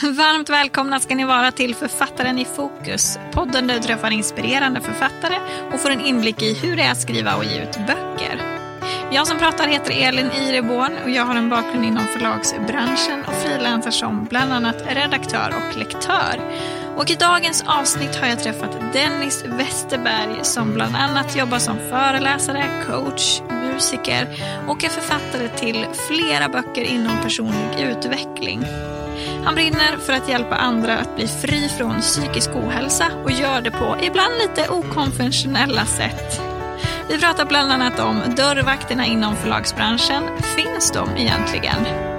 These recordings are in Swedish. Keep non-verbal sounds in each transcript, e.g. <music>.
<laughs> Varmt välkomna ska ni vara till Författaren i fokus. Podden där du träffar inspirerande författare och får en inblick i hur det är att skriva och ge ut böcker. Jag som pratar heter Elin Ireborn och jag har en bakgrund inom förlagsbranschen och frilansar som bland annat redaktör och lektör. Och i dagens avsnitt har jag träffat Dennis Westerberg som bland annat jobbar som föreläsare, coach, musiker och är författare till flera böcker inom personlig utveckling. Han brinner för att hjälpa andra att bli fri från psykisk ohälsa och gör det på ibland lite okonventionella sätt. Vi pratar bland annat om dörrvakterna inom förlagsbranschen. Finns de egentligen?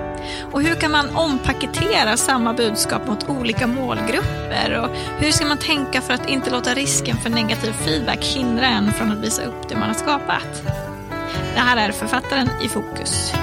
Och hur kan man ompaketera samma budskap mot olika målgrupper? Och hur ska man tänka för att inte låta risken för negativ feedback hindra en från att visa upp det man har skapat? Det här är Författaren i fokus.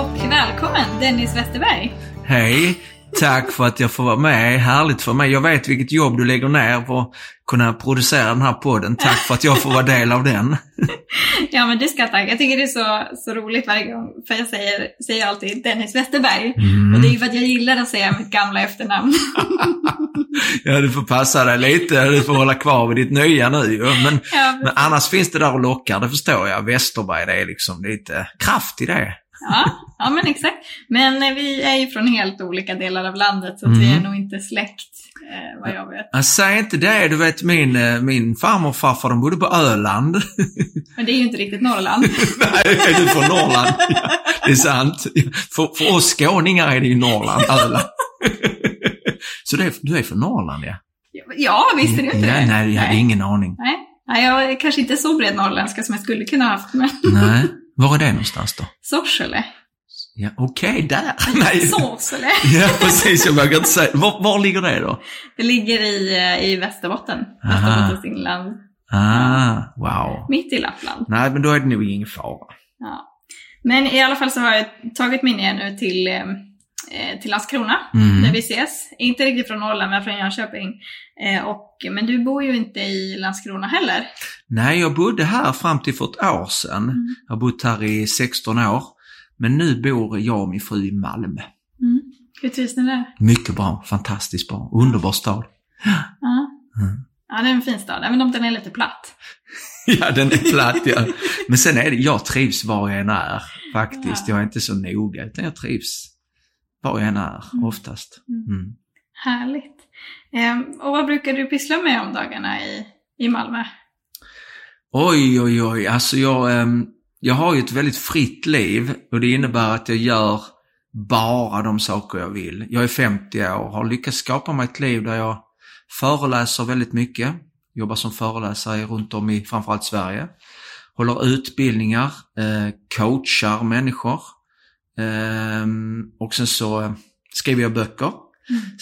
Och välkommen Dennis Westerberg. Hej! Tack för att jag får vara med. Härligt för mig. Jag vet vilket jobb du lägger ner på att kunna producera den här podden. Tack för att jag får vara del av den. <laughs> Ja men det ska jag tacka. Jag tycker det är så, så roligt varje gång. För jag säger, säger alltid Dennis Westerberg. Mm. Och det är ju för att jag gillar att säga mitt gamla efternamn. <laughs> Ja, du får passa dig lite. Du får hålla kvar vid ditt nya nu ju. Men, Ja, men annars finns det där och lockar, det förstår jag. Westerberg, det är liksom lite kraft i det. Ja, ja men exakt. Men eh, vi är ju från helt olika delar av landet så att vi är Mm. nog inte släkt eh, vad jag vet. Jag säger inte det. Du vet, min, eh, min farmor och farfar, de bodde på Öland. <laughs> Men det är ju inte riktigt Norrland. <laughs> Nej, är du från Norrland? Ja, det är sant. För, för oss skåningar är det ju Norrland, Öland. <laughs> Så är, du är från Norrland, ja? ja, visste du inte ja, det? Nej, jag hade ingen aning. Nej. Nej, jag är kanske inte så bred norrländska som jag skulle kunna haft, men Nej. Var är det någonstans då? Sorsele. Ja, okej, där. Nej. Såsele. <laughs> Ja, precis. Jag vågar inte säga. Var, var ligger det då? Det ligger i, eh, i Västerbotten. Aha. Västerbottens inland. Ah, wow. Mitt i Lappland. Nej, men då är det nog ingen fara. Ja. Men i alla fall så har jag tagit mig ner nu till, eh, till Landskrona, Mm. där vi ses. Inte riktigt från Norrland, men från Jönköping. Eh, och, men du bor ju inte i Landskrona heller. Nej, jag bodde här fram till för ett år sedan. Mm. Jag har bott här i 16 år. Men nu bor jag och min fru i Malmö. Mm. Hur trivs ni där? Mycket bra, fantastiskt bra, underbar stad. Ja. Mm. ja, det är en fin stad, även om den är lite platt. <laughs> Ja, den är platt ja. <laughs> Men sen är det, jag trivs var jag än är faktiskt. Ja. Jag är inte så noga, utan jag trivs var jag än är Mm. oftast. Mm. Härligt. Eh, och vad brukar du pyssla med om dagarna i, i Malmö? Oj, oj, oj. Alltså jag, ehm, jag har ju ett väldigt fritt liv och det innebär att jag gör bara de saker jag vill. Jag är 50 år, har lyckats skapa mig ett liv där jag föreläser väldigt mycket. Jobbar som föreläsare runt om i framförallt Sverige. Håller utbildningar, eh, coachar människor. Ehm, och sen så skriver jag böcker.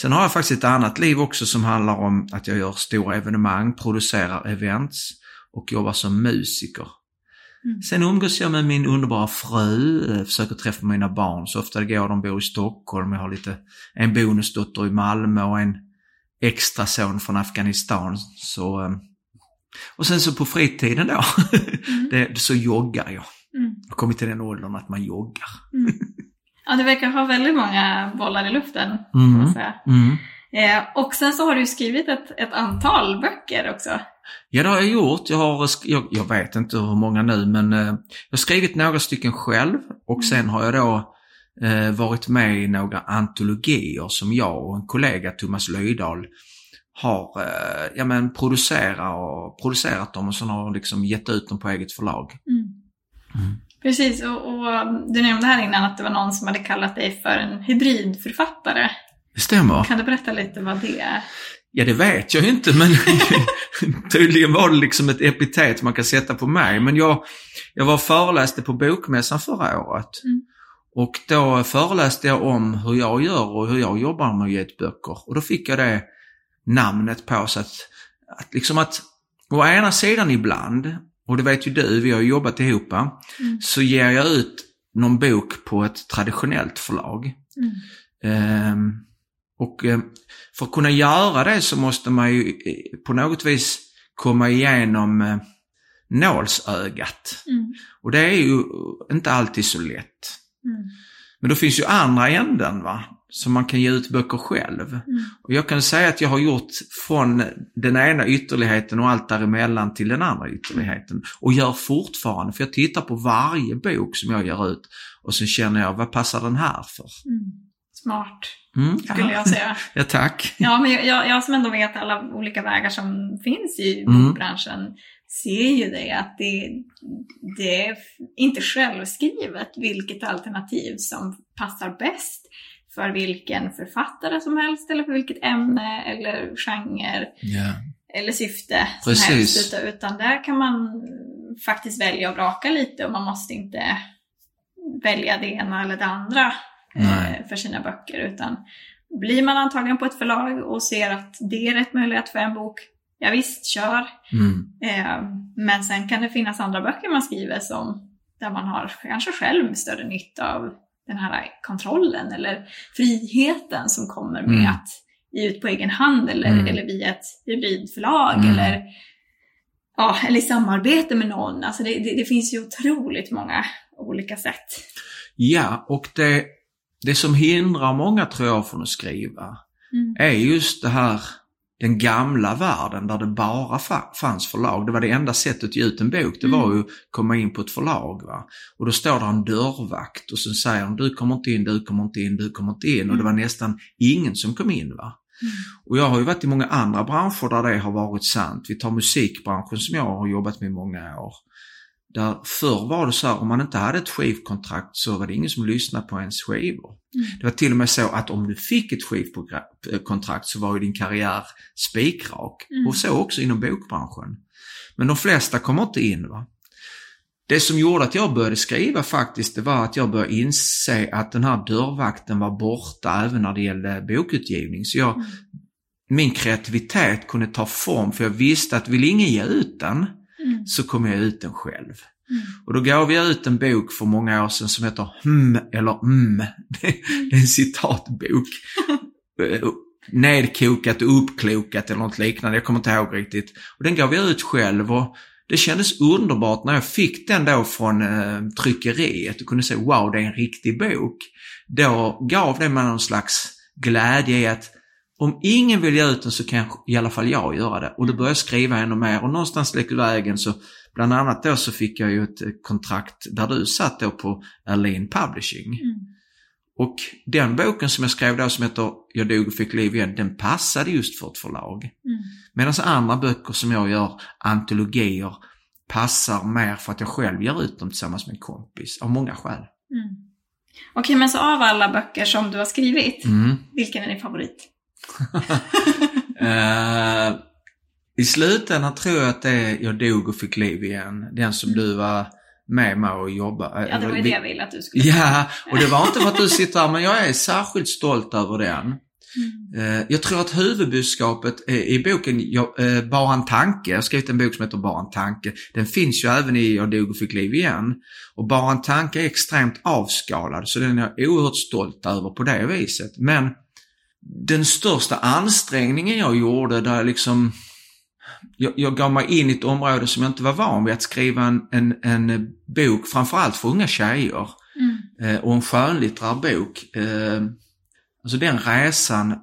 Sen har jag faktiskt ett annat liv också som handlar om att jag gör stora evenemang, producerar events och jobbar som musiker. Mm. Sen umgås jag med min underbara fru, eh, försöker träffa mina barn så ofta det går. De bor i Stockholm, jag har lite, en bonusdotter i Malmö och en extra son från Afghanistan. Så, eh, och sen så på fritiden då, <laughs> Mm. det, så joggar jag. Mm. Jag har kommit till den åldern att man joggar. Mm. Ja, du verkar ha väldigt många bollar i luften, Mm. Mm. Eh, och sen så har du skrivit ett, ett antal böcker också. Ja, det har jag gjort. Jag, har, jag, jag vet inte hur många nu, men eh, jag har skrivit några stycken själv och sen har jag då eh, varit med i några antologier som jag och en kollega, Thomas Löjdahl, har eh, ja, men producera och, producerat dem och sen har liksom gett ut dem på eget förlag. Mm. Precis, och, och du nämnde här innan att det var någon som hade kallat dig för en hybridförfattare. Det stämmer. Kan du berätta lite vad det är? Ja, det vet jag inte, men <laughs> tydligen var det liksom ett epitet man kan sätta på mig. Men jag, jag var föreläste på Bokmässan förra året. Mm. Och då föreläste jag om hur jag gör och hur jag jobbar med att ge ut böcker. Och då fick jag det namnet på sig att, att liksom att å ena sidan ibland, och det vet ju du, vi har jobbat ihop, Mm. så ger jag ut någon bok på ett traditionellt förlag. Mm. Ehm, och eh, för att kunna göra det så måste man ju eh, på något vis komma igenom eh, nålsögat. Mm. Och det är ju inte alltid så lätt. Mm. Men då finns ju andra änden va, som man kan ge ut böcker själv. Mm. Och jag kan säga att jag har gjort från den ena ytterligheten och allt däremellan till den andra ytterligheten. Och gör fortfarande, för jag tittar på varje bok som jag ger ut och så känner jag, vad passar den här för? Mm. Smart, Mm, skulle jag säga. <laughs> Ja, tack. Ja, men jag, jag som ändå vet alla olika vägar som finns i Mm. bokbranschen ser ju det att det, det är inte självskrivet vilket alternativ som passar bäst för vilken författare som helst eller för vilket ämne eller genre Ja. eller syfte som Precis. helst. Utan, där kan man faktiskt välja och vraka lite och man måste inte välja det ena eller det andra Nej. eh, för sina böcker. Utan blir man antagen på ett förlag och ser att det är rätt möjlighet för en bok, ja visst, kör. Mm. Eh, men sen kan det finnas andra böcker man skriver som där man har kanske själv större nytta av den här kontrollen eller friheten som kommer med Mm. att ge ut på egen hand eller, Mm. eller via ett hybridförlag Mm. eller, ja, eller i samarbete med någon. Alltså det, det, det finns ju otroligt många olika sätt. Ja, och det, det som hindrar många tror jag från att skriva Mm. är just det här, den gamla världen där det bara fa- fanns förlag. Det var det enda sättet att ge ut en bok, det var Mm. ju att komma in på ett förlag. Va? Och då står där en dörrvakt och så säger de du kommer inte in, du kommer inte in, du kommer inte in. Och det var nästan ingen som kom in. va. Mm. Och jag har ju varit i många andra branscher där det har varit sant. Vi tar musikbranschen som jag har jobbat med i många år. Där förr var det så här, om man inte hade ett skivkontrakt så var det ingen som lyssnade på ens skivor. Mm. Det var till och med så att om du fick ett skivkontrakt så var ju din karriär spikrak. Mm. Och så också inom bokbranschen. Men de flesta kommer inte in. va. Det som gjorde att jag började skriva faktiskt, det var att jag började inse att den här dörrvakten var borta även när det gällde bokutgivning. Så jag, Mm. min kreativitet kunde ta form för jag visste att vill ingen ge ut den Mm. så kommer jag ut den själv. Mm. Och då gav jag ut en bok för många år sedan som heter Hmm eller Mm. Det är en citatbok. <laughs> Eh, Nedkokat och uppklokat eller något liknande. Jag kommer inte ihåg riktigt. Och den gav jag ut själv och det kändes underbart när jag fick den då från eh, tryckeriet och kunde säga wow, det är en riktig bok. Då gav det mig någon slags glädje i att om ingen vill ge ut den så kan i alla fall jag göra det. Och då började jag skriva ännu mer och någonstans längs vägen så bland annat då så fick jag ju ett eh, kontrakt där du satt då på Erlin Publishing. Mm. Och den boken som jag skrev då som heter Jag dog och fick liv igen, den passade just för ett förlag. Mm. Medan andra böcker som jag gör, antologier, passar mer för att jag själv ger ut dem tillsammans med en kompis, av många skäl. Mm. Okej, men så av alla böcker som du har skrivit, Mm. vilken är din favorit? <laughs> Eh, I slutändan tror jag att det är Jag dog och fick liv igen. Den som Mm. du var med mig och jobba. Ja, det var ju det jag ville att du skulle Ja, och det var inte för att du sitter här, men jag är särskilt stolt över den. Mm. Eh, Jag tror att huvudbudskapet i boken eh, Bara en tanke, jag har skrivit en bok som heter Bara en tanke. Den finns ju även i Jag dog och fick liv igen. Och Bara en tanke är extremt avskalad, så den är jag oerhört stolt över på det viset. Men den största ansträngningen jag gjorde där jag liksom jag, jag gav mig in i ett område som jag inte var van vid att skriva en, en, en bok, framförallt för unga tjejer Mm. eh, och en skönlitterär bok. Eh, alltså den resan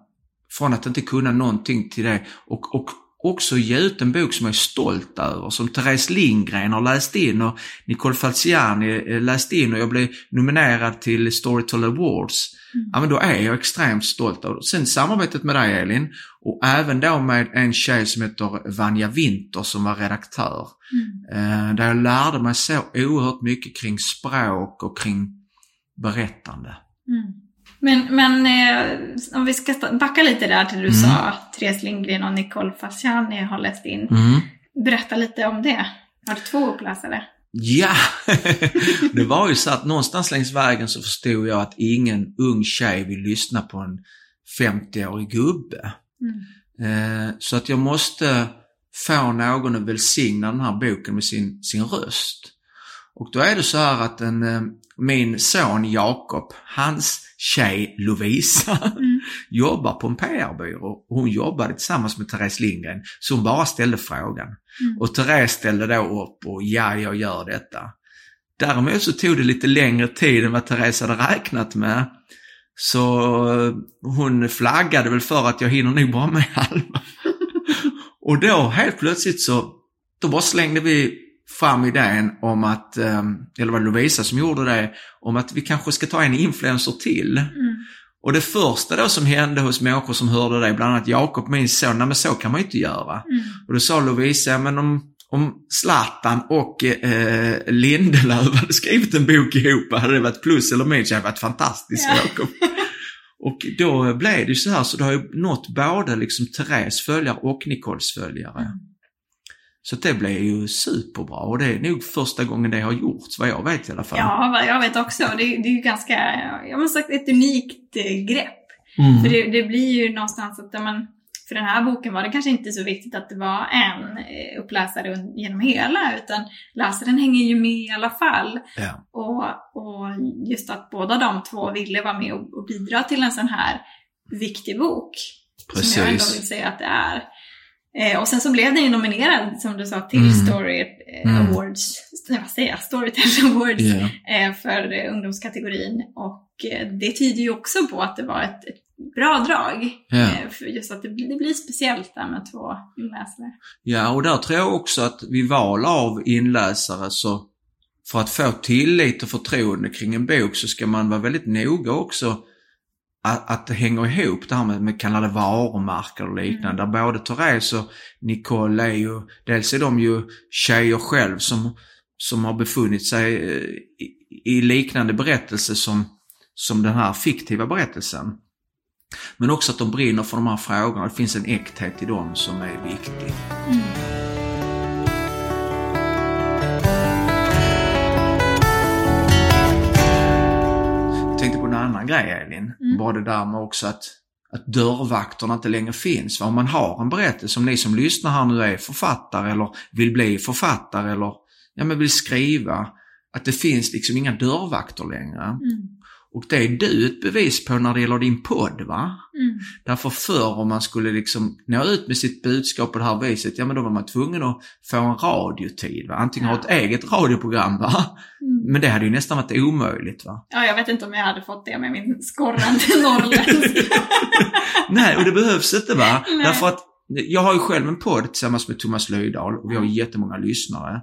från att inte kunna någonting till det och, och också ge ut en bok som jag är stolt över, som Therese Lindgren har läst in och Nicole Falciani eh, läst in och jag blev nominerad till Storytel Awards. Mm. Ja men då är jag extremt stolt över det. Sen samarbetet med dig Elin och även då med en tjej som heter Vanja Winter som var redaktör. Mm. Eh, där jag lärde mig så oerhört mycket kring språk och kring berättande. Mm. Men, men eh, om vi ska backa lite där till du Mm. sa Therese Lindgren och Nicole Fasciani har läst in. Mm. Berätta lite om det. Har du två uppläsare? Ja! <laughs> det var ju så att någonstans längs vägen så förstod jag att ingen ung tjej vill lyssna på en 50-årig gubbe. Mm. Eh, så att jag måste få någon att välsigna den här boken med sin, sin röst. Och då är det så här att en, eh, min son Jakob, hans tjej Lovisa, <laughs> Mm. jobbar på en PR-byrå. Hon jobbade tillsammans med Therese Lindgren, så hon bara ställde frågan. Mm. Och Therese ställde då upp och ja, jag gör detta. Däremot så tog det lite längre tid än vad Therese hade räknat med. Så eh, hon flaggade väl för att jag hinner nog bara med halva. <laughs> och då helt plötsligt så, då bara slängde vi fram idén om att, eh, eller var det Lovisa som gjorde det, om att vi kanske ska ta en influencer till. Mm. Och det första då som hände hos människor som hörde det, bland annat Jakob, min son, nej men så kan man ju inte göra. Mm. Och då sa Lovisa, men om, om Zlatan och eh, Lindelöf hade skrivit en bok ihop, hade det varit plus eller minus? Det hade varit fantastiskt, Ja. Jakob. Och då blev det ju så här, så det har ju nått både liksom Therese följare och Nicoles följare. Mm. Så det blev ju superbra och det är nog första gången det har gjorts, vad jag vet i alla fall. Ja, vad jag vet också. Det, det är ju ganska, jag måste sagt, ett unikt eh, grepp. Mm. För det, det blir ju någonstans att, men, för den här boken var det kanske inte så viktigt att det var en eh, uppläsare genom hela, utan läsaren hänger ju med i alla fall. Ja. Och, och just att båda de två ville vara med och, och bidra till en sån här viktig bok. Som jag ändå Precis. vill säga att det är. Eh, och sen så blev den ju nominerad, som du sa, till Mm. Story eh, Mm. Awards, nej vad säger jag, Storytel <laughs> Awards Ja. eh, för eh, ungdomskategorin. Och eh, det tyder ju också på att det var ett, ett bra drag. Eh, för just att det, blir- det blir speciellt där med två inläsare. Ja, och där tror jag också att vid val av inläsare så för att få tillit och förtroende kring en bok så ska man vara väldigt noga också att, att det hänger ihop det här med, med kallade varumärken och liknande. Där både Therese och Nicole är ju, dels är de ju tjejer själv som, som har befunnit sig eh, i, i liknande berättelse som, som den här fiktiva berättelsen. Men också att de brinner för de här frågorna. Det finns en äkthet i dem som är viktig. Jag annan grej Elin. Mm. Bara det där med också att, att dörrvakterna inte längre finns. Om man har en berättelse, om ni som lyssnar här nu är författare eller vill bli författare eller ja, men vill skriva. Att det finns liksom inga dörrvakter längre. Mm. Och det är du ett bevis på när det gäller din podd va? Mm. Därför förr om man skulle liksom nå ut med sitt budskap på det här viset, ja men då var man tvungen att få en radiotid. Va? Antingen ha ett eget radioprogram va? Mm. Men det hade ju nästan varit omöjligt va? Ja, jag vet inte om jag hade fått det med min skorrande norrländska. <laughs> Nej, och det behövs inte va? Nej. Därför att jag har ju själv en podd tillsammans med Thomas Löjdahl och vi har ju jättemånga lyssnare.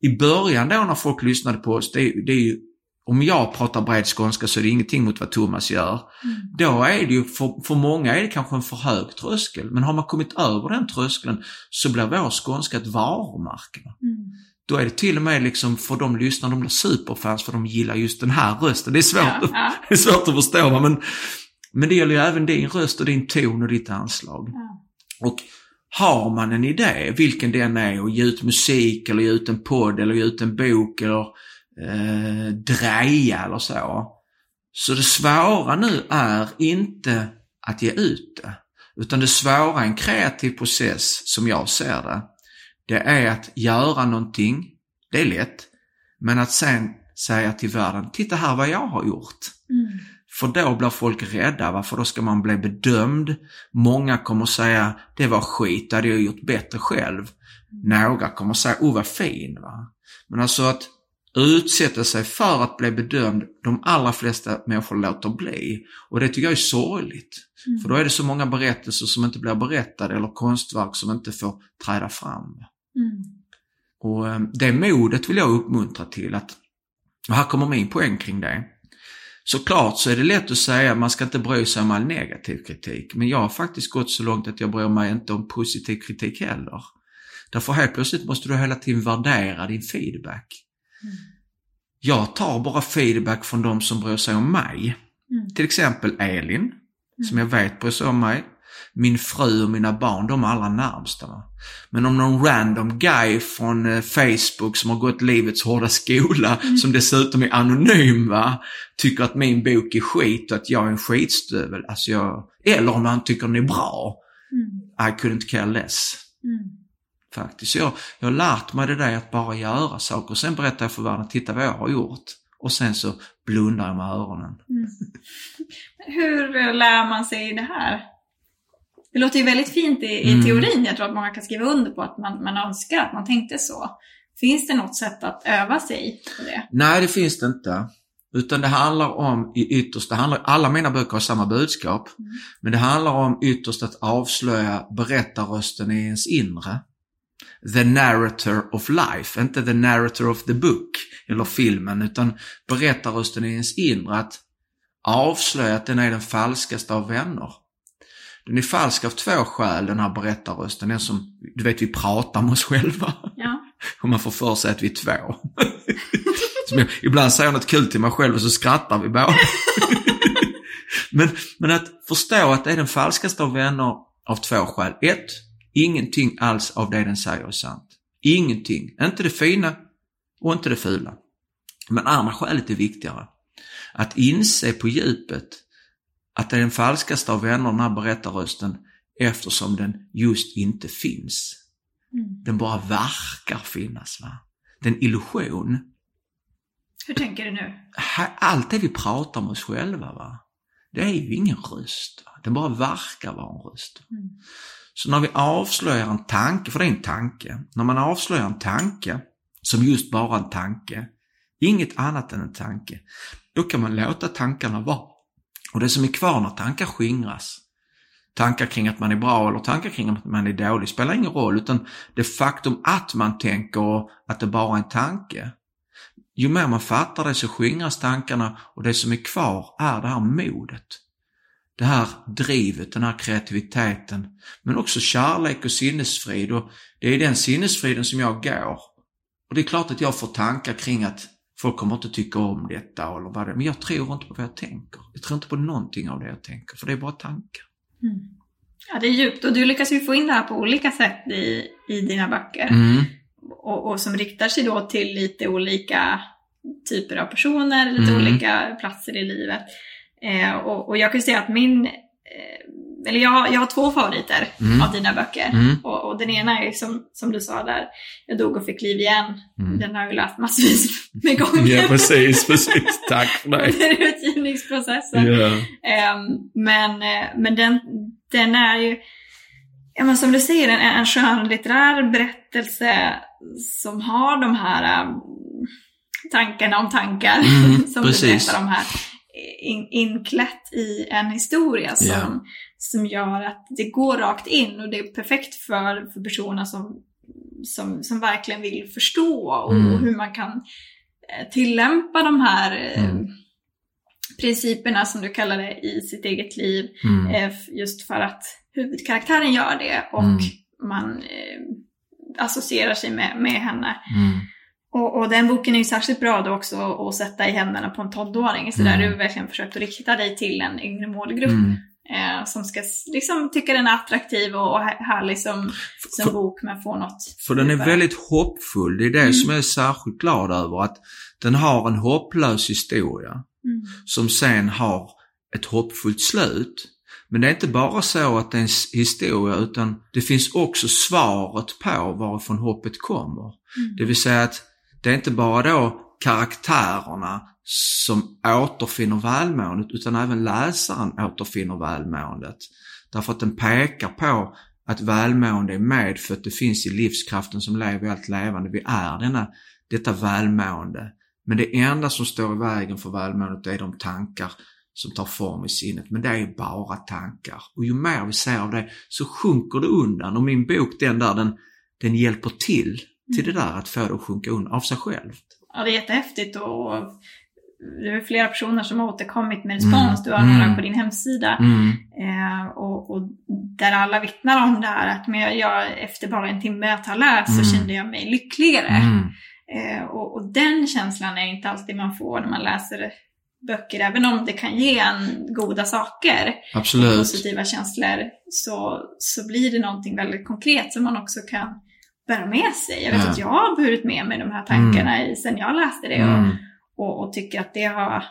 I början då när folk lyssnade på oss, det är, det är ju, om jag pratar bred skånska så är det ingenting mot vad Thomas gör. Mm. Då är det ju, för, för många är det kanske en för hög tröskel. Men har man kommit över den tröskeln så blir vår skånska ett varumärke. va? Mm. Då är det till och med liksom för de lyssnare, de blir superfans för de gillar just den här rösten. Det är svårt, ja. <laughs> det är svårt att förstå va? men, men det gäller ju även din röst och din ton och ditt anslag. Ja. Och har man en idé, vilken den är, och ge ut musik eller ge ut en podd eller ge ut en bok eller eh, dreja eller så. Så det svåra nu är inte att ge ut det. Utan det svåra i en kreativ process, som jag ser det, det är att göra någonting, det är lätt, men att sen säga till världen, titta här vad jag har gjort. Mm. För då blir folk rädda, va? för då ska man bli bedömd. Många kommer säga, det var skit, det hade jag gjort bättre själv. Några kommer säga, oh vad fin. Va? Men alltså att utsätta sig för att bli bedömd, de allra flesta människor låter bli. Och det tycker jag är sorgligt. Mm. För då är det så många berättelser som inte blir berättade eller konstverk som inte får träda fram. Mm. Och eh, det modet vill jag uppmuntra till att, och här kommer min poäng kring det. Såklart så är det lätt att säga att man ska inte bry sig om all negativ kritik, men jag har faktiskt gått så långt att jag bryr mig inte om positiv kritik heller. Därför helt plötsligt måste du hela tiden värdera din feedback. Mm. Jag tar bara feedback från de som bryr sig om mig. Mm. Till exempel Elin, som jag vet bryr sig om mig. Min fru och mina barn, de är allra närmsta. Va? Men om någon random guy från eh, Facebook som har gått livets hårda skola, som dessutom är anonym, va? tycker att min bok är skit och att jag är en skitstövel. Alltså jag, eller om han tycker den är bra. Mm. I couldn't care less. Faktiskt. Så jag, jag har lärt mig det där att bara göra saker och sen berättar jag för världen, titta vad jag har gjort. Och sen så blundar jag med öronen. Mm. Hur lär man sig det här? Det låter ju väldigt fint i, i Mm. teorin. Jag tror att många kan skriva under på att man, man önskar att man tänkte så. Finns det något sätt att öva sig på det? Nej, det finns det inte. Utan det handlar om i ytterst, det handlar, alla mina böcker har samma budskap, Mm. men det handlar om ytterst att avslöja berättarrösten i ens inre. The narrator of life, inte the narrator of the book eller filmen, utan berättarrösten i ens inre. Att avslöja att den är den falskaste av vänner. Den är falsk av två skäl, den här berättarrösten. Den som, du vet, vi pratar med oss själva. Ja. <laughs> Och man får för sig att vi är två. <laughs> Jag, ibland säger jag något kul till mig själv och så skrattar vi båda. <laughs> men, men att förstå att det är den falskaste av vänner av två skäl. Ett, ingenting alls av det den säger är sant. Ingenting. Inte det fina och inte det fula. Men andra skälet är viktigare. Att inse på djupet att det är den falskaste av vänner, den här berättarrösten, eftersom den just inte finns. Mm. Den bara verkar finnas. Va? Det är en illusion. Hur tänker du nu? Allt det vi pratar med oss själva, va? det är ju ingen röst. Va? Den bara verkar vara en röst. Mm. Så när vi avslöjar en tanke, för det är en tanke, när man avslöjar en tanke som just bara en tanke, inget annat än en tanke, då kan man låta tankarna vara. Och det som är kvar när tankar skingras, tankar kring att man är bra eller tankar kring att man är dålig spelar ingen roll, utan det faktum att man tänker och att det bara är en tanke. Ju mer man fattar det så skingras tankarna och det som är kvar är det här modet. Det här drivet, den här kreativiteten, men också kärlek och sinnesfrid och det är den sinnesfriden som jag går. Och det är klart att jag får tankar kring att folk kommer inte tycka om detta eller vad det är, men jag tror inte på vad jag tänker. Jag tror inte på någonting av det jag tänker, för det är bara tankar. Mm. Ja, det är djupt och du lyckas ju få in det här på olika sätt i, i dina böcker. Mm. Och, och som riktar sig då till lite olika typer av personer, lite Mm. olika platser i livet. Eh, och, och jag kan säga att min, eh, eller jag, har- jag har två favoriter Mm. av dina böcker. Mm. Och, och den ena är som, som du sa där, Jag dog och fick liv igen. Mm. Den har jag läst massvis med <laughs> gånger. Ja, precis, precis. Tack för <laughs> det. Under utgivningsprocessen. Ja. Ehm, men men den, den är ju, ja, men som du säger, en, en skönlitterär berättelse som har de här um, tankarna om tankar. Mm, <laughs> som precis. du berättar om här. In, inklätt i en historia som, Ja. som gör att det går rakt in och det är perfekt för, för personer som, som, som verkligen vill förstå och Mm. hur man kan eh, tillämpa de här eh, Mm. principerna som du kallar det i sitt eget liv. Mm. Eh, Just för att huvudkaraktären gör det och Mm. man associerar sig med, med henne. Mm. Och, och den boken är ju särskilt bra då också att sätta i händerna på en tonåring. Så där Mm. du verkligen försökt att rikta dig till en yngre målgrupp. Mm. Eh, som ska liksom tycka den är attraktiv och, och här- härlig som, som För- bok men får något För den är väldigt hoppfull. Det är det Mm. som jag är särskilt glad över. Att den har en hopplös historia Mm. som sen har ett hoppfullt slut. Men det är inte bara så att det är en historia utan det finns också svaret på varifrån hoppet kommer. Mm. Det vill säga att det är inte bara då karaktärerna som återfinner välmåendet utan även läsaren återfinner välmåendet. Därför att den pekar på att välmående är medfött, det finns i livskraften som lever i allt levande. Vi är denna, detta välmående. Men det enda som står i vägen för välmåendet är de tankar som tar form i sinnet. Men det är bara tankar. Och ju mer vi ser av det så sjunker det undan. Och min bok, den där, den, den hjälper till till det där att få det att sjunka undan av sig själv. Ja, det är jättehäftigt och det är flera personer som har återkommit med respons. Mm. Du har några Mm. på din hemsida. Mm. Eh, och, och där alla vittnar om det här att men jag, efter bara en timme att ha läst Mm. så kände jag mig lyckligare. Mm. Eh, och, och den känslan är inte alltid man får när man läser böcker, även om det kan ge en goda saker, Absolut. positiva känslor, så, så blir det någonting väldigt konkret som man också kan bära med sig. Jag vet Ja. att jag har burit med mig de här tankarna i, sen jag läste det och, Mm. och, och tycker att det har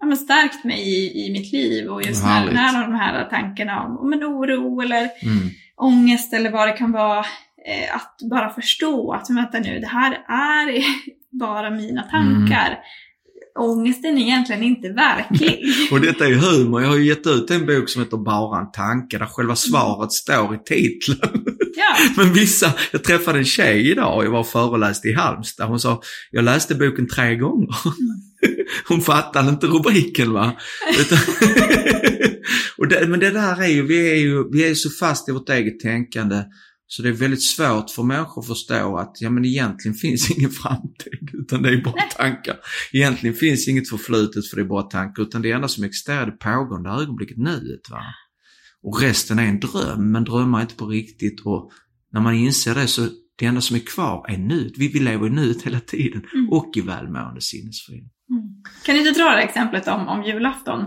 ja, stärkt mig i, i mitt liv och just när, när de här tankarna om, om en oro eller Mm. ångest eller vad det kan vara. Eh, att bara förstå att vänta nu, det här är <laughs> bara mina tankar. ångesten är egentligen inte verklig. <laughs> Och detta är ju humor. Jag har ju gett ut en bok som heter Bara en tanke, där själva svaret står i titeln. Ja. <laughs> Men vissa, jag träffade en tjej idag, jag var och föreläste i Halmstad. Hon sa, jag läste boken tre gånger. <laughs> Hon fattade inte rubriken va. <laughs> Och det, men det där är ju, vi är ju, vi är så fast i vårt eget tänkande. Så det är väldigt svårt för människor att förstå att ja, men egentligen finns ingen framtid utan det är bara Nej. tankar. Egentligen finns inget förflutet för det är bara tankar utan det enda som existerar är det pågående ögonblicket, nuet. Va? Och resten är en dröm, men drömmar inte på riktigt och när man inser det så det enda som är kvar är nuet. Vi, lever i nuet hela tiden Mm. och i välmående sinnesfrid. Mm. Kan du inte dra det exemplet om, om julafton?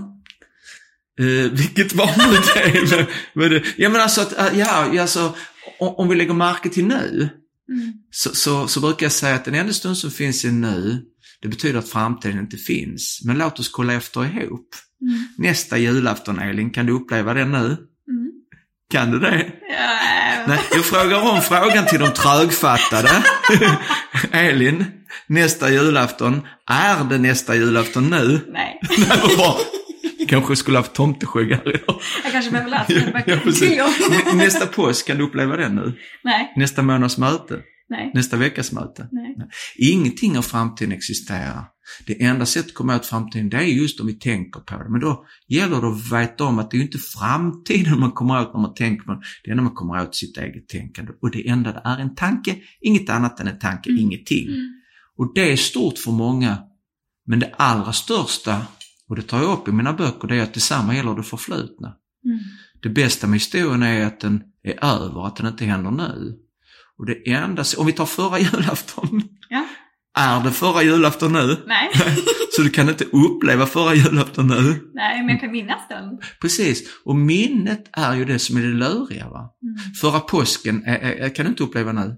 Eh, vilket var nu det? <laughs> Ja men alltså, att, äh, ja, alltså om, om vi lägger märke till nu Mm. så, så, så brukar jag säga att den enda stund som finns är nu, det betyder att framtiden inte finns. Men låt oss kolla efter ihop. Mm. Nästa julafton Elin, kan du uppleva det nu? Mm. Kan du det? Ja, Nej, jag frågar om frågan till de trögfattade. <laughs> Elin, nästa julafton, är det nästa julafton nu? Nej, Nej, bra. Kanske skulle haft tomteskägg här idag. jag kanske behöver läsa mina Ja, Nästa påsk, kan du uppleva det nu? Nej, Nästa månads möte? Nej, Nästa veckas möte? nej. Ingenting av framtiden existerar. Det enda sättet att komma åt framtiden, det är just om vi tänker på det. Men då gäller det att veta om att det är inte framtiden man kommer åt när man tänker på det. Det är när man kommer åt sitt eget tänkande. Och det enda det är en tanke, inget annat än en tanke, Mm. ingenting. Mm. Och det är stort för många. Men det allra största, och det tar jag upp i mina böcker, det är att detsamma gäller det förflutna. Mm. Det bästa med historien är att den är över, att den inte händer nu. Och det enda, om vi tar förra <laughs> julafton. Ja. Är det förra julafton nu? Nej, <laughs> Så du kan inte uppleva förra julafton nu? nej, men jag kan minnas den. Precis. Och minnet är ju det som är det luriga va. Mm. Förra påsken är, är, är, kan du inte uppleva nu.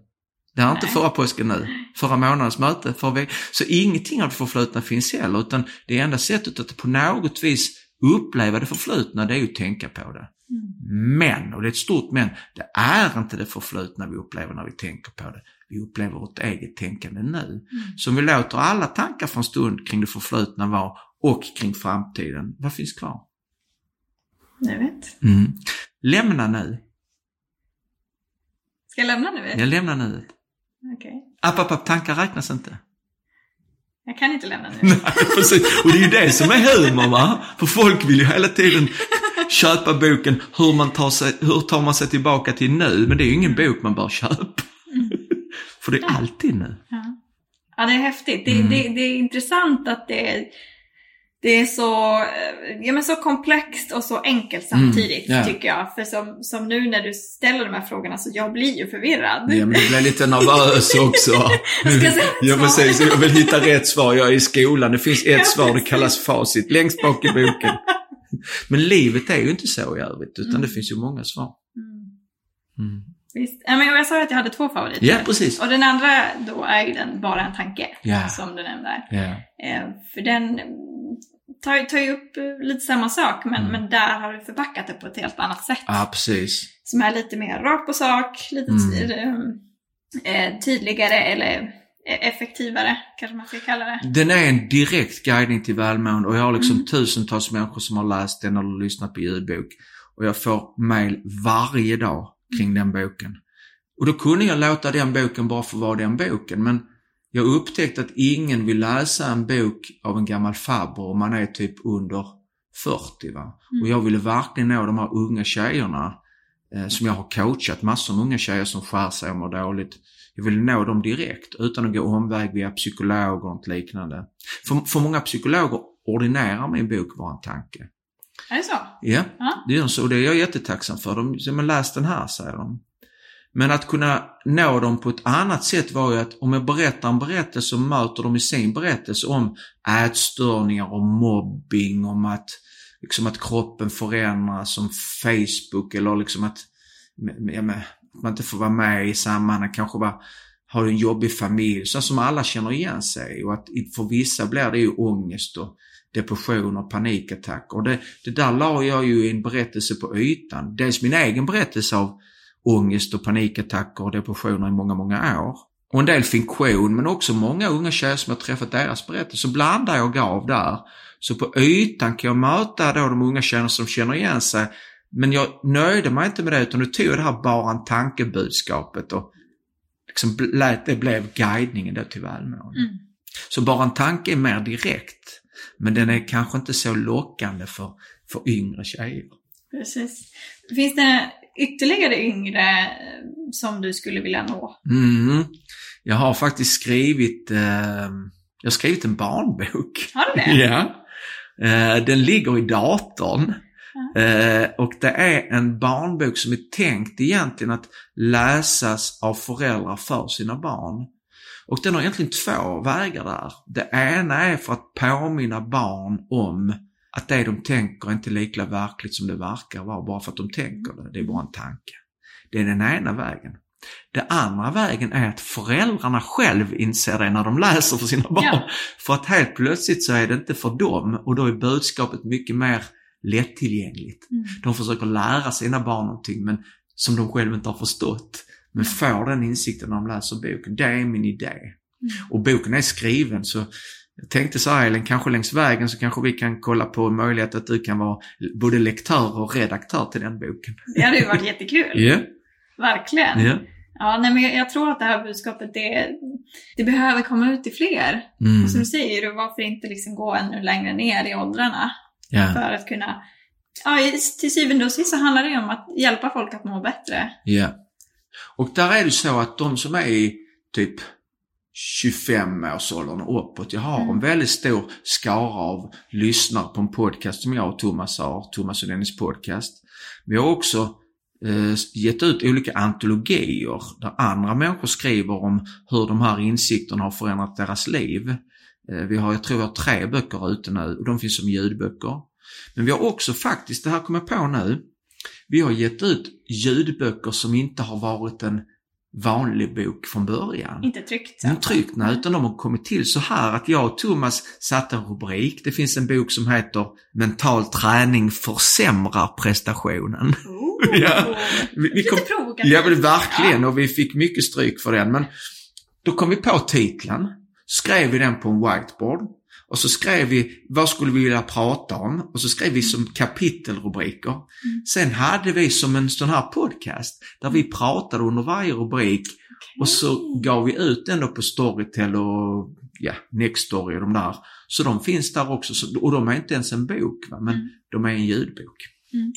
Det är inte Nej. förra påsken nu. Förra månadens möte, förra veck- Så ingenting av det förflutna finns heller, utan det enda sättet att på något vis uppleva det förflutna, det är ju att tänka på det. Mm. Men, och det är ett stort men, det är inte det förflutna vi upplever när vi tänker på det. Vi upplever vårt eget tänkande nu. Mm. Så om vi låter alla tankar för en stund kring det förflutna vara och kring framtiden, vad finns kvar? Jag vet. Mm. Lämna nu. Ska jag lämna nu? Jag lämnar nu. Okej. App, app, app, tankar räknas inte. Jag kan inte lämna nu. <laughs> Nej, precis. Och det är ju det som är humor va? För folk vill ju hela tiden köpa boken hur, man tar sig, hur tar man sig tillbaka till nu, men det är ju ingen bok man bör köpa. Mm. För det är alltid nu. Ja. ja, det är häftigt. Det, Mm. det, det är intressant att det är, det är så, eh, ja, men så komplext och så enkelt samtidigt, Mm, ja. tycker jag. För som, som nu när du ställer de här frågorna, så jag blir ju förvirrad. Ja, men du blir lite nervös också. <laughs> Ska jag säga rätt Ja, precis. Jag vill hitta rätt svar. Jag är i skolan. Det finns ett Ja, svar, det kallas facit. Längst bak i boken. <laughs> Men livet är ju inte så i övrigt, utan Mm. det finns ju många svar. Mm. Mm. Visst. Ja, men jag sa att jag hade två favoriter. Ja, precis. Och den andra då är ju den Bara en tanke, Ja. som du nämnde. Eh, för den tar, tar ju upp eh, lite samma sak, men, Mm. men där har du förpackat det på ett helt annat sätt. ja, precis. Som är lite mer rakt på sak, lite Mm. eh, eh, tydligare eller effektivare, kanske man ska kalla det. Den är en direkt guidning till välmående och jag har liksom Mm. tusentals människor som har läst den eller lyssnat på ljudbok. Och jag får mail varje dag kring den boken. Och då kunde jag låta den boken bara få vara den boken, men jag upptäckte att ingen vill läsa en bok av en gammal farbror om man är typ under 40. Va? Mm. Och jag ville verkligen nå de här unga tjejerna som jag har coachat, massor med unga tjejer som skär sig och mår dåligt. Jag vill nå dem direkt utan att gå omväg via psykologer och liknande. För, för många psykologer ordinerar min bok Var en tanke. Är det så? Ja, Ja. det gör så och det är jag jättetacksam för. De säger, men läs den här, säger de. Men att kunna nå dem på ett annat sätt var ju att om jag berättar en berättelse så möter de i sin berättelse om ätstörningar och mobbing, om att, liksom att kroppen förändras, som Facebook eller liksom att ja, men, man inte får vara med i sammanhang, kanske bara har en jobbig familj, så som alla känner igen sig och att i- för vissa blir det ju ångest och depression och panikattacker. Och det, det där la jag ju i en berättelse på ytan. Dels min egen berättelse av ångest och panikattacker och depressioner i många, många år. och en del fiktion, men också många unga tjejer som jag träffat deras berättelser, så blandar jag och gav där. Så på ytan kan jag möta då de unga tjejerna som känner igen sig, men jag nöjde mig inte med det utan nu tog jag det här bara en tankebudskapet och liksom lät det blev guidningen då till välmående. Mm. Så bara en tanke är mer direkt, men den är kanske inte så lockande för, för yngre tjejer. Precis. Finns det ytterligare yngre eh, som du skulle vilja nå? Mm. Jag har faktiskt skrivit, eh, jag har skrivit en barnbok. Har du det? <laughs> ja. Eh, den ligger i datorn. Eh, och det är en barnbok som är tänkt egentligen att läsas av föräldrar för sina barn. Och den har egentligen två vägar där. Det ena är för att påminna barn om att det de tänker är inte lika verkligt som det verkar vara bara för att de tänker det. Det är bara en tanke. Det är den ena vägen. Det andra vägen är att föräldrarna själv inser det när de läser för sina barn. Ja. För att helt plötsligt så är det inte för dem och då är budskapet mycket mer lättillgängligt. Mm. De försöker lära sina barn någonting men som de själva inte har förstått. Men får den insikten när de läser boken. Det är min idé. Och boken är skriven så jag tänkte så här Elin, kanske längs vägen så kanske vi kan kolla på möjlighet att du kan vara både lektör och redaktör till den boken. Det hade ju varit jättekul. Ja, Verkligen. ja. Ja, nej, men jag, tror att det här budskapet, det, det behöver komma ut till fler. Mm. Och som du säger, varför inte liksom gå ännu längre ner i åldrarna Ja, för att kunna... Ja, till syvende och sist så handlar det om att hjälpa folk att må bättre. ja. Och där är det så att de som är i typ 25-årsåldern och uppåt, jag har en Mm. väldigt stor skara av lyssnare på en podcast som jag och Thomas har, Thomas och Dennis podcast. Vi har också Eh, gett ut olika antologier där andra människor skriver om hur de här insikterna har förändrat deras liv. Eh, vi har, jag tror vi har tre böcker ute nu och de finns som ljudböcker. Men vi har också faktiskt, det här kommer jag på nu, vi har gett ut ljudböcker som inte har varit en vanlig bok från början. Inte tryckt. Mm, tryckt, nej, utan de har kommit till så här att jag och Thomas satte en rubrik. Det finns en bok som heter Mental träning försämrar prestationen. Oh. <laughs> Ja. Vi, vi kom, Lite provokativt. ja, men verkligen och vi fick mycket stryk för den. Men då kom vi på titeln, skrev vi den på en whiteboard och så skrev vi vad skulle vi vilja prata om och så skrev vi som kapitelrubriker. Mm. Sen hade vi som en sån här podcast där vi pratade under varje rubrik Okej. och så gav vi ut den då på Storytel och ja, Nextory och de där. Så de finns där också. Så, och de är inte ens en bok, va? men Mm. de är en ljudbok. Mm.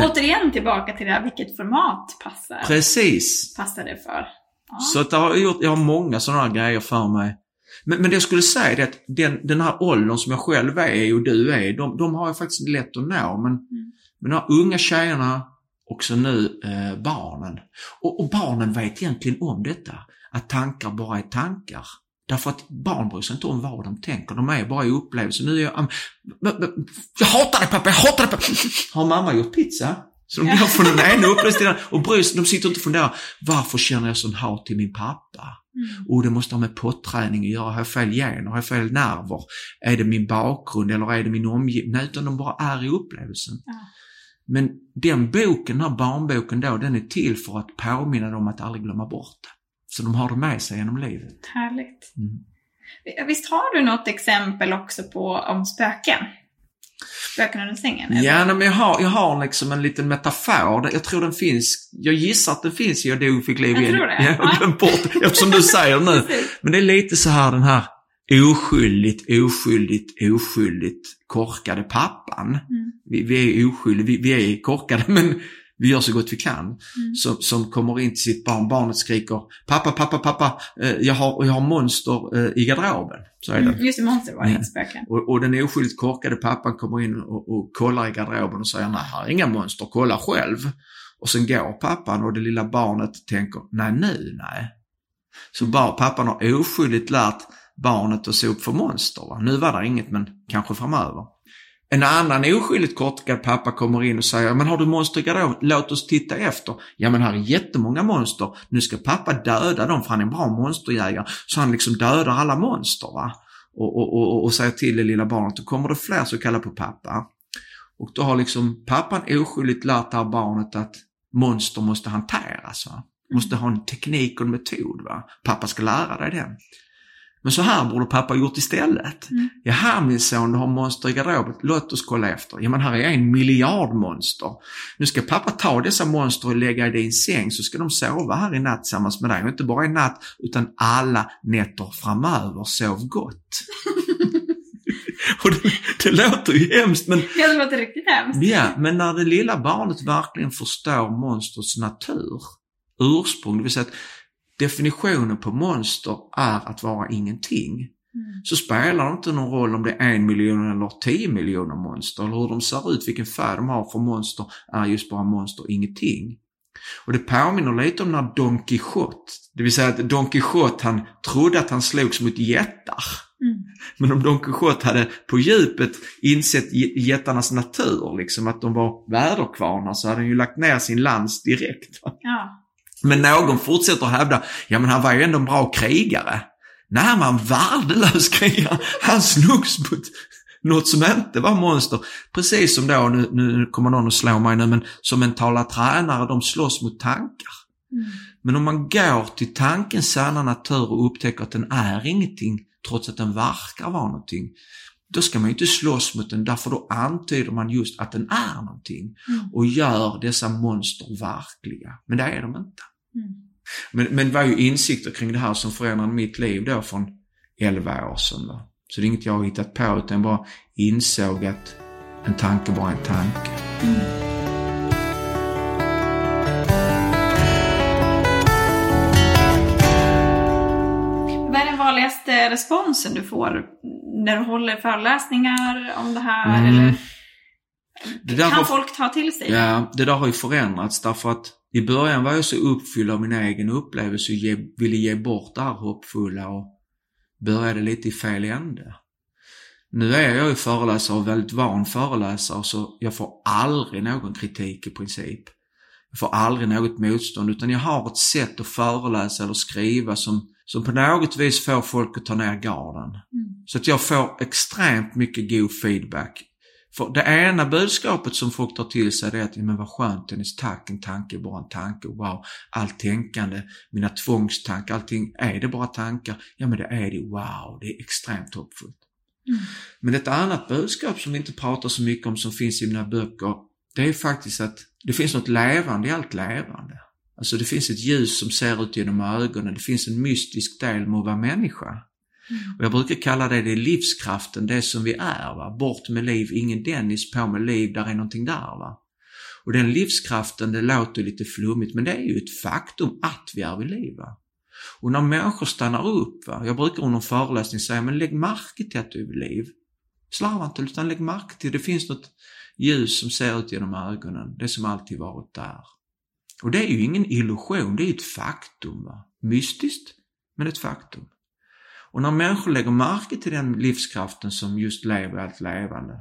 Eh, Återigen tillbaka till det här, vilket format passar, precis. passar det för? Ja. Så att jag, har gjort, jag har många sådana grejer för mig. Men, men det jag skulle säga är att den, den här åldern som jag själv är och du är, de, de har jag faktiskt lätt att nå. Men, Mm. men de här unga tjejerna, också nu eh, barnen. Och, och barnen vet egentligen om detta, att tankar bara är tankar. Därför att barn bryr sig inte om vad de tänker, de är bara i upplevelser. Nu är jag, jag hatar dig pappa, jag hatar dig pappa. <laughs> Har mamma gjort pizza? Så de går från den ena upplevelsen till den andra och de sitter inte och funderar, varför känner jag sån hat till min pappa? Mm. Och det måste ha med potträning att göra. Har jag fel gener? Har jag fel nerver? Är det min bakgrund eller är det min omgivning? Nej, utan de bara är i upplevelsen. Ja. Men den boken, den här barnboken då, den är till för att påminna dem att aldrig glömma bort det. Så de har det med sig genom livet. Härligt. Mm. Visst har du något exempel också på om spöken? Spöken under sängen? eller? Ja, nej, men jag har, jag har liksom en liten metafor. Jag tror den finns, jag gissar att den finns i Jag dog fick liv Jag igen. tror det. Ja, jag har glömt bort eftersom du säger nu. Men det är lite så här den här oskyldigt, oskyldigt, oskyldigt korkade pappan. Mm. Vi, vi är oskyldiga, vi, vi är korkade men vi gör så gott vi kan. Mm. Som, som kommer in till sitt barn, barnet skriker pappa, pappa, pappa, eh, jag, har, jag har monster eh, i garderoben. Så är det. Mm. Just det, monster var det, inte spöken. Och, och den oskyldigt korkade pappan kommer in och, och kollar i garderoben och säger nej, här är inga monster, kolla själv. Och sen går pappan och det lilla barnet tänker, nej nu, nej. Så bara, pappan har oskyldigt lärt barnet att se upp för monster. Va? Nu var det inget, men kanske framöver. En annan oskyldigt korkad pappa kommer in och säger, men har du monster i garderoben? Låt oss titta efter. Ja men här är jättemånga monster. Nu ska pappa döda dem för han är en bra monsterjägare. Så han liksom dödar alla monster va. Och, och, och, och säger till det lilla barnet, då kommer det fler så kalla på pappa. Och då har liksom pappan oskyldigt lärt det här barnet att monster måste hanteras. Va? Måste ha en teknik och en metod. Va? Pappa ska lära dig den. Men så här borde pappa gjort istället. Mm. Jaha min son, du har monster i garderoben. Låt oss kolla efter. Ja men här är en miljard monster. Nu ska pappa ta dessa monster och lägga i din säng så ska de sova här i natt tillsammans med dig. Och inte bara i natt utan alla nätter framöver. Sov gott. <laughs> och det, det låter ju hemskt men Ja, det låter riktigt hemskt. Ja, men när det lilla barnet verkligen förstår monsters natur, ursprung, det vill säga att definitionen på monster är att vara ingenting, Mm. så spelar det inte någon roll om det är en miljon eller tio miljoner monster, eller hur de ser ut, vilken färg de har för monster, är just bara monster, ingenting. Och det påminner lite om när Don Quijote, det vill säga att Don Quijote han trodde att han slogs mot jättar. Mm. Men om Don Quijote hade på djupet insett jättarnas natur, liksom att de var väderkvarnar, så hade han ju lagt ner sin lans direkt. Ja. Men någon fortsätter hävda, ja men han var ju ändå en bra krigare. Nej, man värdelös krigare. Han slogs mot något som inte var monster. Precis som då, nu, nu kommer någon att slå mig nu, men som mentala tränare, de slåss mot tankar. Mm. Men om man går till tankens sanna natur och upptäcker att den är ingenting, trots att den verkar vara någonting, då ska man ju inte slåss mot den, därför då antyder man just att den är någonting Mm. och gör dessa monster verkliga. Men det är de inte. Mm. Men, men det var ju insikter kring det här som förändrade mitt liv då från 11 år sedan. Då. Så det är inget jag har hittat på utan bara insåg att en tanke är en tanke. Mm. Vad är den vanligaste responsen du får när du håller föreläsningar om det här? Mm. Eller Det kan har- folk ta till sig? Ja, det där har ju förändrats därför att i början var jag så uppfylld av min egen upplevelse och ge, ville ge bort det här hoppfulla och började lite i fel ände. Nu är jag ju föreläsare och väldigt van föreläsare så jag får aldrig någon kritik i princip. Jag får aldrig något motstånd utan jag har ett sätt att föreläsa eller skriva som, som på något vis får folk att ta ner garden. Mm. Så att jag får extremt mycket god feedback. För det ena budskapet som folk tar till sig det är att, men vad skönt Dennis, tack, en tanke är bara en tanke, wow, allt tänkande, mina tvångstankar, allting, är det bara tankar? Ja men det är det, wow, det är extremt hoppfullt. Mm. Men ett annat budskap som vi inte pratar så mycket om som finns i mina böcker, det är faktiskt att det finns något levande i allt levande. Alltså det finns ett ljus som ser ut genom ögonen, det finns en mystisk del med att vara människa. Och jag brukar kalla det, det livskraften, det som vi är. Va? Bort med liv, ingen Dennis, på med liv, där är någonting där. Va? Och den livskraften, det låter lite flummigt, men det är ju ett faktum att vi är vid liv. Va? Och när människor stannar upp, va? jag brukar under en föreläsning säga, men lägg märke till att du är vid liv. Slarva inte, utan lägg märke till, det finns något ljus som ser ut genom ögonen, det som alltid varit där. Och det är ju ingen illusion, det är ett faktum. Va? Mystiskt, men ett faktum. Och när människor lägger märke till den livskraften som just lever i allt levande,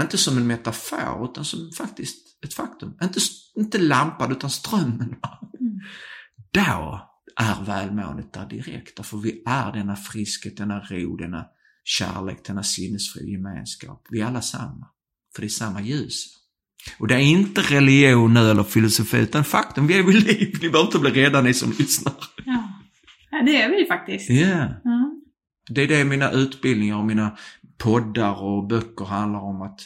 inte som en metafor utan som faktiskt ett faktum. Inte, inte lampan utan strömmen. Mm. Då är välmåendet där direkt. Därför vi är denna friskhet, denna ro, denna kärlek, denna sinnesfri gemenskap. Vi är alla samma. För det är samma ljus. Och det är inte religion nu eller filosofi utan faktum, vi är vid liv. Ni behöver inte bli rädda ni som lyssnar. Ja. det är vi faktiskt. Ja. Det är det mina utbildningar och mina poddar och böcker handlar om att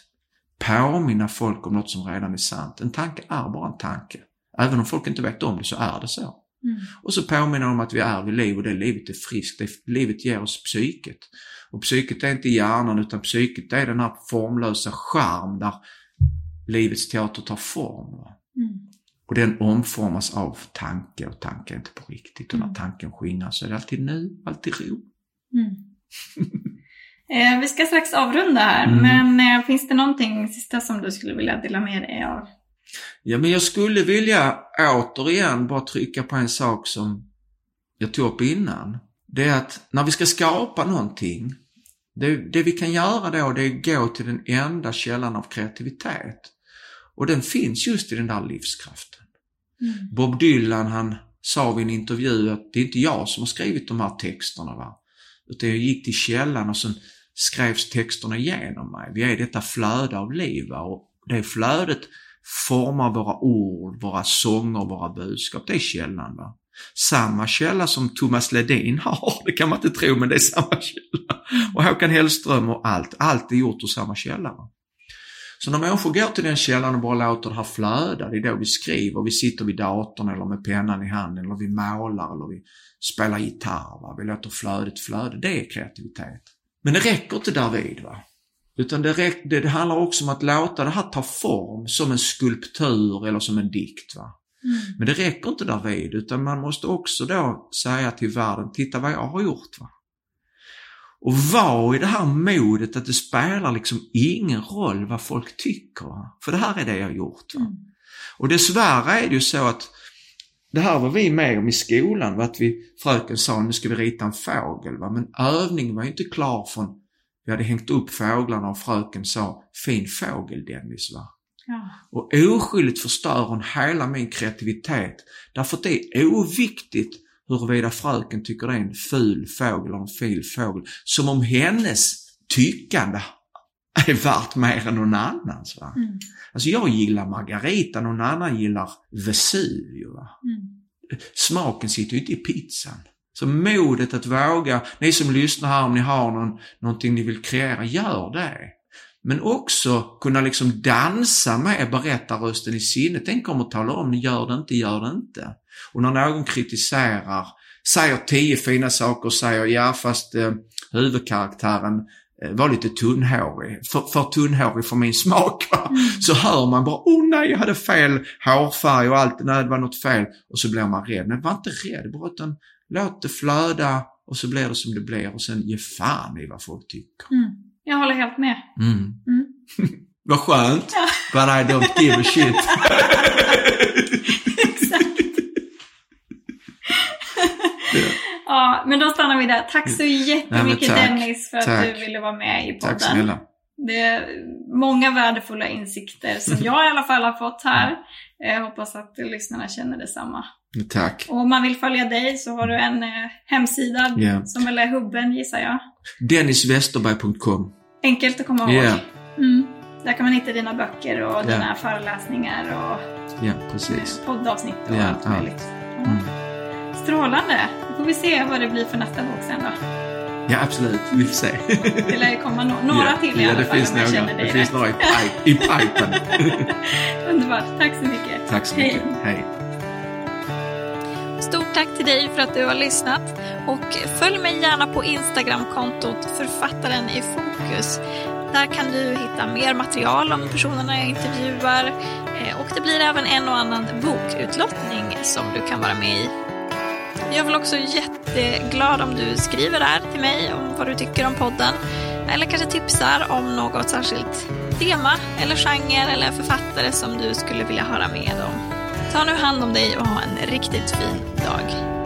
påminna folk om något som redan är sant. En tanke är bara en tanke. Även om folk inte vet om det så är det så. Mm. Och så påminna om att vi är vid liv och det livet är friskt. Det livet ger oss psyket. Och psyket är inte hjärnan utan psyket är den här formlösa skärm där livets teater tar form. Mm. Och den omformas av tanke och tanke är inte på riktigt. Och när Mm. tanken skingras så är det alltid nu, alltid ro. Mm. <laughs> eh, vi ska strax avrunda här, Mm. men eh, finns det någonting sista som du skulle vilja dela med dig av? Ja, men jag skulle vilja återigen bara trycka på en sak som jag tog upp innan. Det är att när vi ska skapa någonting, det, det vi kan göra då det är att gå till den enda källan av kreativitet. Och den finns just i den där livskraften. Mm. Bob Dylan han sa vid en intervju att det är inte jag som har skrivit de här texterna va. Utan jag gick till källan och sen skrevs texterna igenom mig. Vi är detta flöde av liv va? och det flödet formar våra ord, våra sånger, våra budskap. Det är källan. Va? Samma källa som Thomas Ledin har, det kan man inte tro, men det är samma källa. Och Håkan Hellström och allt, allt är gjort ur samma källa. Va? Så när människor går till den källan och bara låter det här flöda, det är då vi skriver, vi sitter vid datorn eller med pennan i handen, eller vi målar eller vi spelar gitarr. Va? Vi låter flödet flöda, det är kreativitet. Men det räcker inte därvid. Va? Utan det, räck, det, det handlar också om att låta det här ta form som en skulptur eller som en dikt. Va? Mm. Men det räcker inte därvid, utan man måste också då säga till världen, titta vad jag har gjort. Va? Och vara i det här modet att det spelar liksom ingen roll vad folk tycker. Va? För det här är det jag har gjort. Mm. Och dessvärre är det ju så att det här var vi med om i skolan, va? att vi, fröken sa nu ska vi rita en fågel. Va? Men övningen var ju inte klar från vi hade hängt upp fåglarna och fröken sa fin fågel Dennis va. Ja. Och oskyldigt förstör hon hela min kreativitet. Därför att det är oviktigt huruvida fröken tycker det är en ful fågel eller en fin fågel. Som om hennes tyckande är värt mer än någon annans. Va? Mm. Alltså jag gillar Margarita, någon annan gillar Vesuvio. Va? Mm. Smaken sitter ju inte i pizzan. Så modet att våga, ni som lyssnar här om ni har någon, någonting ni vill kreera, gör det. Men också kunna liksom dansa med berättarrösten i sinnet. Den kommer att tala om, gör det inte, gör det inte. Och när någon kritiserar, säger tio fina saker och säger ja fast eh, huvudkaraktären eh, var lite tunnhårig, för, för tunnhårig för min <laughs> smak. Va? Mm. Så hör man bara, oh nej jag hade fel hårfärg och allt, nej det var något fel. Och så blir man rädd. Men var inte rädd, bara utan låt det flöda och så blir det som det blir och sen ge fan i vad folk tycker. Mm. Jag håller helt med. Mm. Mm. <laughs> vad skönt. Ja. But I don't give a shit. <laughs> Exakt. Ja. men då stannar vi där. Tack så jättemycket Nej, Dennis för tack. att du ville vara med i podden. Tack snälla. Det är många värdefulla insikter som <laughs> jag i alla fall har fått här. Jag hoppas att lyssnarna känner detsamma. Tack. Och om man vill följa dig så har du en eh, hemsida yeah. som väl är hubben gissar jag. Denniswesterberg.com Enkelt att komma ihåg. Yeah. Mm. Där kan man hitta dina böcker och yeah. dina föreläsningar och ja, precis. Eh, poddavsnitt och yeah, allt möjligt. Mm. Strålande! Då får vi se vad det blir för nästa bok sen då. Ja, absolut. Vi får se. <laughs> Det lär ju komma no några ja, till i alla det fall. Finns några. Det finns några i, pip i pipen. <laughs> Underbart. Tack så mycket. Tack så mycket. Hej. Hej. Stort tack till dig för att du har lyssnat och följ mig gärna på Instagramkontot Författaren i fokus. Där kan du hitta mer material om personerna jag intervjuar eh, och det blir även en och annan bokutlottning som du kan vara med i. Jag vill också jätteglad om du skriver där till mig om vad du tycker om podden eller kanske tipsar om något särskilt tema eller genre eller författare som du skulle vilja höra med om. Ta nu hand om dig och ha en riktigt fin dag.